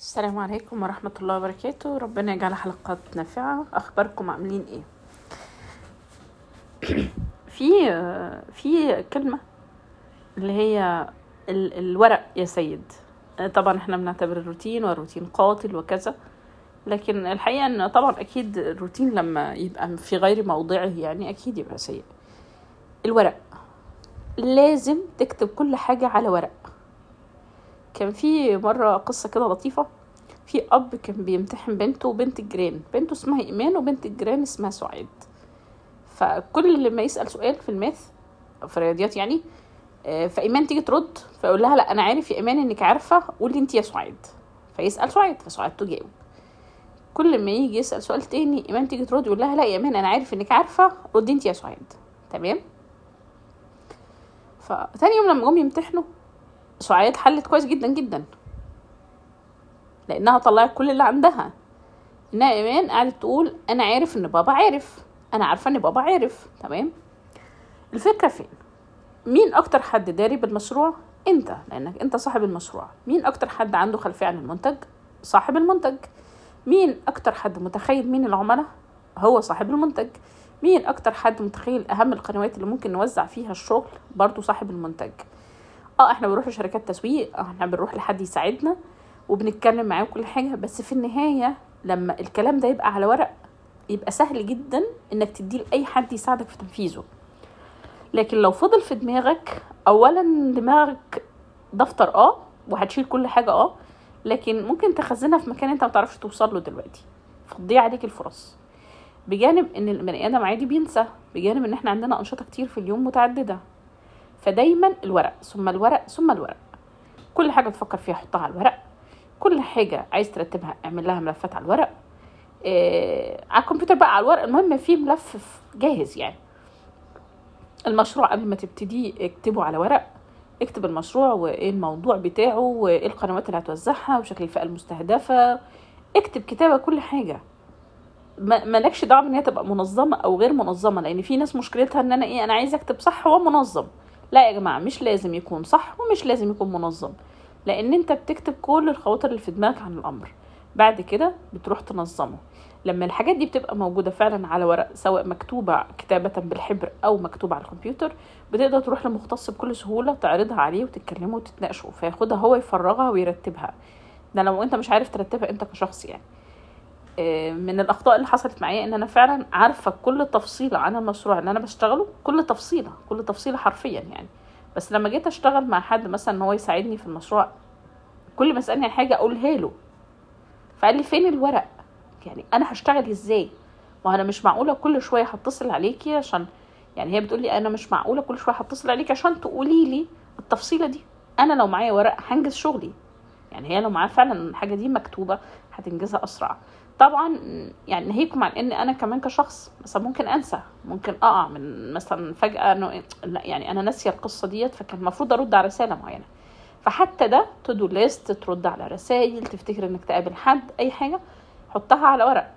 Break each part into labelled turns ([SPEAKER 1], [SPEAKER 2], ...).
[SPEAKER 1] السلام عليكم ورحمة الله وبركاته. ربنا يجعل حلقات نافعة. أخباركم عاملين إيه؟ في في كلمة اللي هي ال- الورق يا سيد. طبعا إحنا بنعتبر الروتين والروتين قاتل وكذا لكن الحقيقة إن طبعا أكيد الروتين لما يبقى في غير موضعه يعني أكيد يبقى سيء. الورق. لازم تكتب كل حاجة على ورق. كان في مرة قصة كده لطيفة. في أب كان بيمتحن بنته وبنت الجيران بنته اسمها إيمان وبنت الجيران اسمها سعاد. فكل لما يسأل سؤال في الماث في الرياضيات يعني آه، فإيمان تيجي ترد فيقول لها لا أنا عارف يا إيمان إنك عارفة قولي أنت يا سعاد. فيسأل سعاد فسعاد تجاوب. كل ما يجي يسأل سؤال تاني إيمان تيجي ترد يقول لها لا يا إيمان أنا عارف إنك عارفة ردي أنت يا سعاد. تمام؟ فتاني يوم لما جم يمتحنوا سعاد حلت كويس جدا جدا. لأنها طلعت كل اللي عندها. انها ايمان قعدت تقول أنا عارف إن بابا عارف. أنا عارفة إن بابا عارف. تمام؟ الفكرة فين؟ مين أكتر حد داري بالمشروع؟ أنت. لأنك أنت صاحب المشروع. مين أكتر حد عنده خلفية عن المنتج؟ صاحب المنتج. مين أكتر حد متخيل مين العملاء؟ هو صاحب المنتج. مين أكتر حد متخيل أهم القنوات اللي ممكن نوزع فيها الشغل؟ برضو صاحب المنتج. آه إحنا بنروح لشركات تسويق آه إحنا بنروح لحد يساعدنا وبنتكلم معاه وكل حاجة بس في النهاية لما الكلام ده يبقى على ورق يبقى سهل جدا إنك تديه لأي حد يساعدك في تنفيذه. لكن لو فضل في دماغك اولا دماغك دفتر آه وهتشيل كل حاجة آه لكن ممكن تخزنها في مكان أنت ما تعرفش توصل له دلوقتي. فتضيع عليك الفرص. بجانب إن البني آدم عادي بينسى بجانب إن إحنا عندنا أنشطة كتير في اليوم متعددة. فدايما الورق ثم الورق ثم الورق. كل حاجة تفكر فيها حطها على الورق. كل حاجة عايز ترتبها اعمل لها ملفات على الورق. إيه على الكمبيوتر بقى على الورق. المهم في ملف جاهز يعني. المشروع قبل ما تبتديه اكتبه على ورق. اكتب المشروع وايه الموضوع بتاعه وايه القنوات اللي هتوزعها وشكل الفئة المستهدفة. اكتب كتابة كل حاجة. ما- مالكش دعوة ان هي تبقى منظمة أو غير منظمة لأن في ناس مشكلتها إن أنا إيه أنا عايزة أكتب صح ومنظم لا يا جماعة مش لازم يكون صح ومش لازم يكون منظم لأن أنت بتكتب كل الخواطر اللي في دماغك عن الأمر. بعد كده بتروح تنظمه. لما الحاجات دي بتبقى موجودة فعلا على ورق سواء مكتوبة كتابة بالحبر أو مكتوبة على الكمبيوتر بتقدر تروح لمختص بكل سهولة تعرضها عليه وتتكلموا وتتناقشوا فياخدها هو يفرغها ويرتبها. ده لو أنت مش عارف ترتبها أنت كشخص يعني. من الأخطاء اللي حصلت معايا إن أنا فعلا عارفة كل تفصيلة عن المشروع اللي أنا بشتغله كل تفصيلة كل تفصيلة حرفيا يعني. بس لما جيت أشتغل مع حد مثلا إن هو يساعدني في المشروع كل ما يسألني عن حاجة أقولها له. فقال لي فين الورق؟ يعني أنا هشتغل إزاي؟ ما أنا مش معقولة كل شوية هتصل عليكي عشان يعني هي بتقول لي أنا مش معقولة كل شوية هتصل عليكي عشان تقولي لي التفصيلة دي. أنا لو معايا ورق هنجز شغلي. يعني هي لو معاها فعلا الحاجة دي مكتوبة هتنجزها أسرع. طبعا يعني ناهيكم عن ان أنا كمان كشخص مثلا ممكن أنسى. ممكن أقع من مثلا فجأة إنه لا يعني أنا ناسية القصة ديت فكان المفروض أرد على رسالة معينة. فحتى ده to-do list ترد على رسائل تفتكر إنك تقابل حد أي حاجة حطها على ورق.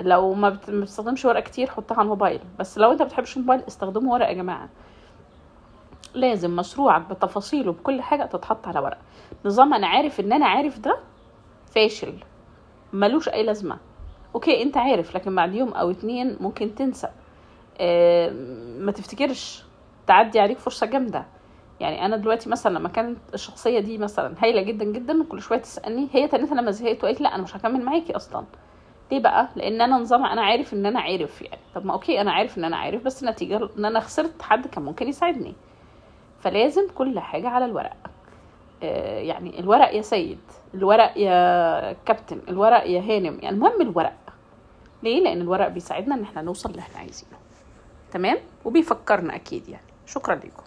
[SPEAKER 1] لو ما بت- ما بتستخدمش ورق كتير حطها على الموبايل. بس لو أنت بتحبش الموبايل استخدموا ورق يا جماعة. لازم مشروعك بتفاصيله بكل حاجة تتحط على ورق. نظام أنا عارف إن أنا عارف ده فاشل. ملوش أي لازمة. okay أنت عارف لكن بعد يوم أو اتنين ممكن تنسى. آه، ما تفتكرش تعدي عليك فرصة جامدة. يعني أنا دلوقتي مثلا لما كانت الشخصية دي مثلا هايلة جدا جدا وكل شوية تسألني هي تانية لما زهقت وقالت لا أنا مش هكمل معاكي أصلا. ليه بقى؟ لأن أنا نظام أنا عارف إن أنا عارف يعني. طب ما okay أنا عارف إن أنا عارف بس نتيجة إن أنا خسرت حد كان ممكن يساعدني. فلازم كل حاجة على الورق. يعني الورق يا سيد الورق يا كابتن الورق يا هانم يعني المهم الورق. ليه؟ لأن الورق بيساعدنا إن إحنا نوصل اللي إحنا عايزينه. تمام؟ وبيفكرنا أكيد يعني. شكرا لكم